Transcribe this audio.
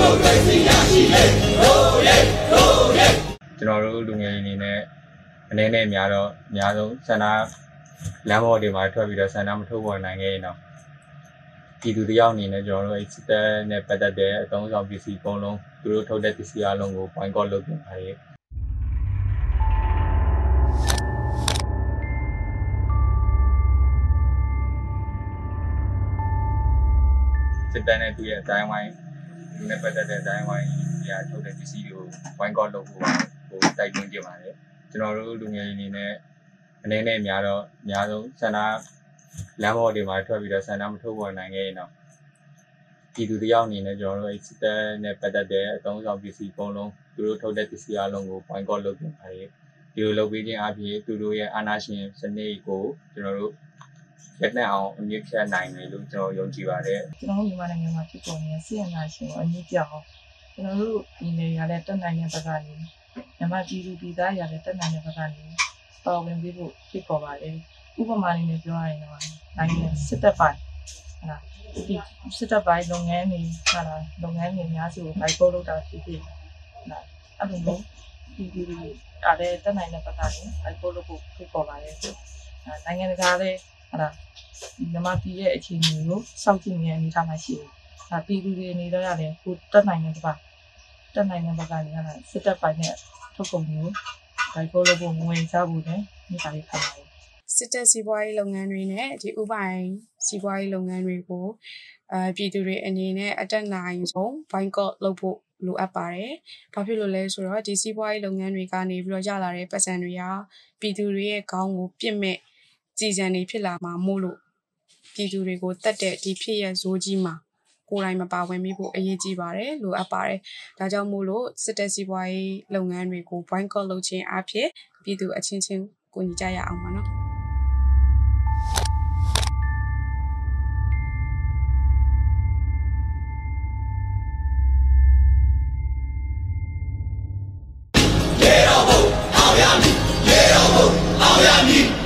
မိုကရေစီရရှိလေရိုးရဲရိုးရဲကျွန်တော်တို့လူငယ်တွေအနေနဲ့အနေနဲ့များတော့အများဆုံးဆန္ဒလမ်းပေါ်တွေမှာထွက်ပြီးတော့ဆန္ဒမထုတ်ပေါ်နိုင်ခဲ့ရင်တော့ပြည်သူတယောက်အနေနဲ့ကျွန်တော်တို့အဲ့စစ်တပ်နဲ့ပတ်သက်တဲ့အသုံးဆောင်ပစ္စည်းအကုန်လုံးသူတို့ထုတ်တဲ့ပစ္စည်းအလုံးကို boycott လုပ်ပြန်ပါတယ်စစ်တပ်နဲ့သူရဲ့အတိုင်းဝိုင်း သူနဲ့ပတ်သက်တဲ့အတိုင်းဝိုင်းညာထုတ်တဲ့ပစ္စည်းတွေကို boycott လုပ်ဖို့ဟိုတိုက်တွန်းကြပါတယ်ကျွန်တော်တို့လူငယ်တွေအနေနဲ့အနေနဲ့များတော့အများဆုံးဆန္ဒလမ်းပေါ်တွေမှာထွက်ပြီးတော့ဆန္ဒမထုတ်ပေါ်နိုင်ခဲ့ရင်တော့ပြည်သူတယောက်အနေနဲ့ကျွန်တော်တို့အဲ့စစ်တပ်နဲ့ပတ်သက်တဲ့အသုံးဆောင်ပစ္စည်းအကုန်လုံးသူတို့ထုတ်တဲ့ပစ္စည်းအလုံးကို boycott လုပ်ပြန်ပါတယ်ဒီလိုလုပ်ပေးခြင်းအပြင်သူတို့ရဲ့အာဏာရှင်စနစ်ကိုကျွန်တော်တို့ လက်နက်အောင်အမြင့်ဖြတ်နိုင်တယ်လို့ကျွန်တော်ယုံကြည်ပါတယ်ကျွန်တော်တို့မြန်မာနိုင်ငံမှာဖြစ်ပေါ်နေတဲ့ဆီယနာရှင်ကိုအမြင့်ပြောင်းကျွန်တော်တို့ဒီနေရာနဲ့တက်နိုင်တဲ့ဘက်ကနေမြန်မာပြည်သူပြည်သားရာနဲ့တက်နိုင်တဲ့ဘက်ကနေပါဝင်ပြီးဖို့ဖြစ်ပေါ်ပါတယ်ဥပမာအနေနဲ့ပြောရရင်တော့နိုင်ငံစစ်တပ်ပိုင်းဟုတ်လားဒီစစ်တပ်ပိုင်းလုပ်ငန်းတွေဟုတ်လားလုပ်ငန်းတွေအများစုကိုဘိုက်ပို့လုပ်တာဖြစ်ဖြစ်ဟုတ်လားအဲ့လိုမျိုးဒီဒီဒီအားလည်းတက်နိုင်တဲ့ဘက်ကနေဘိုက်ပို့လုပ်ဖို့ဖြစ်ပေါ်ပါတယ်ဆိုနိုင်ငံတကာလည်း ဟုတ်လားမြန်မာပြည်ရဲ့အခြေအနေကိုစောင့်ကြည့်နေတဲ့အနေအထားမှာရှိတယ်။ဒါပြည်သူတွေအနေနဲ့လည်းကိုတက်နိုင်တဲ့ဘက်တက်နိုင်တဲ့ဘက်ကနေလည်းစစ်တပ်ပိုင်းနဲ့ထုတ်ကုန်မျိုးဘိုက်ပို့လုပ်ဖို့ငွေချဖို့နဲ့ဒီကလေးခံပါတယ်စစ်တပ်စီးပွားရေးလုပ်ငန်းတွေနဲ့ဒီဥပိုင်စီးပွားရေးလုပ်ငန်းတွေကိုအဲပြည်သူတွေအနေနဲ့အတက်နိုင်ဆုံး boycott လုပ်ဖို့လိုအပ်ပါတယ်။ဘာဖြစ်လို့လဲဆိုတော့ဒီစီးပွားရေးလုပ်ငန်းတွေကနေပြီးတော့ရလာတဲ့ပတ်စံတွေကပြည်သူတွေရဲ့ခေါင်းကိုပြစ်မဲ့ ကြည်စံနေဖြစ်လာမှာမို့လို့ပြည်သူတွေကိုတတ်တဲ့ဒီဖြစ်ရဇိုးကြီးမှာကိုယ်တိုင်မပါဝင်မိဖို့အရေးကြီးပါတယ်လိုအပ်ပါတယ်။ဒါကြောင့်မို့လို့စစ်တပ်စီးပွားရေးလုပ်ငန်းတွေကို boycott လုပ်ခြင်းအဖြစ်ပြည်သူအချင်းချင်းကိုညီကြရအောင်ပါနော်။ရေတော်ဘုံအောင်ရမည်ရေတော်ဘုံအောင်ရမည်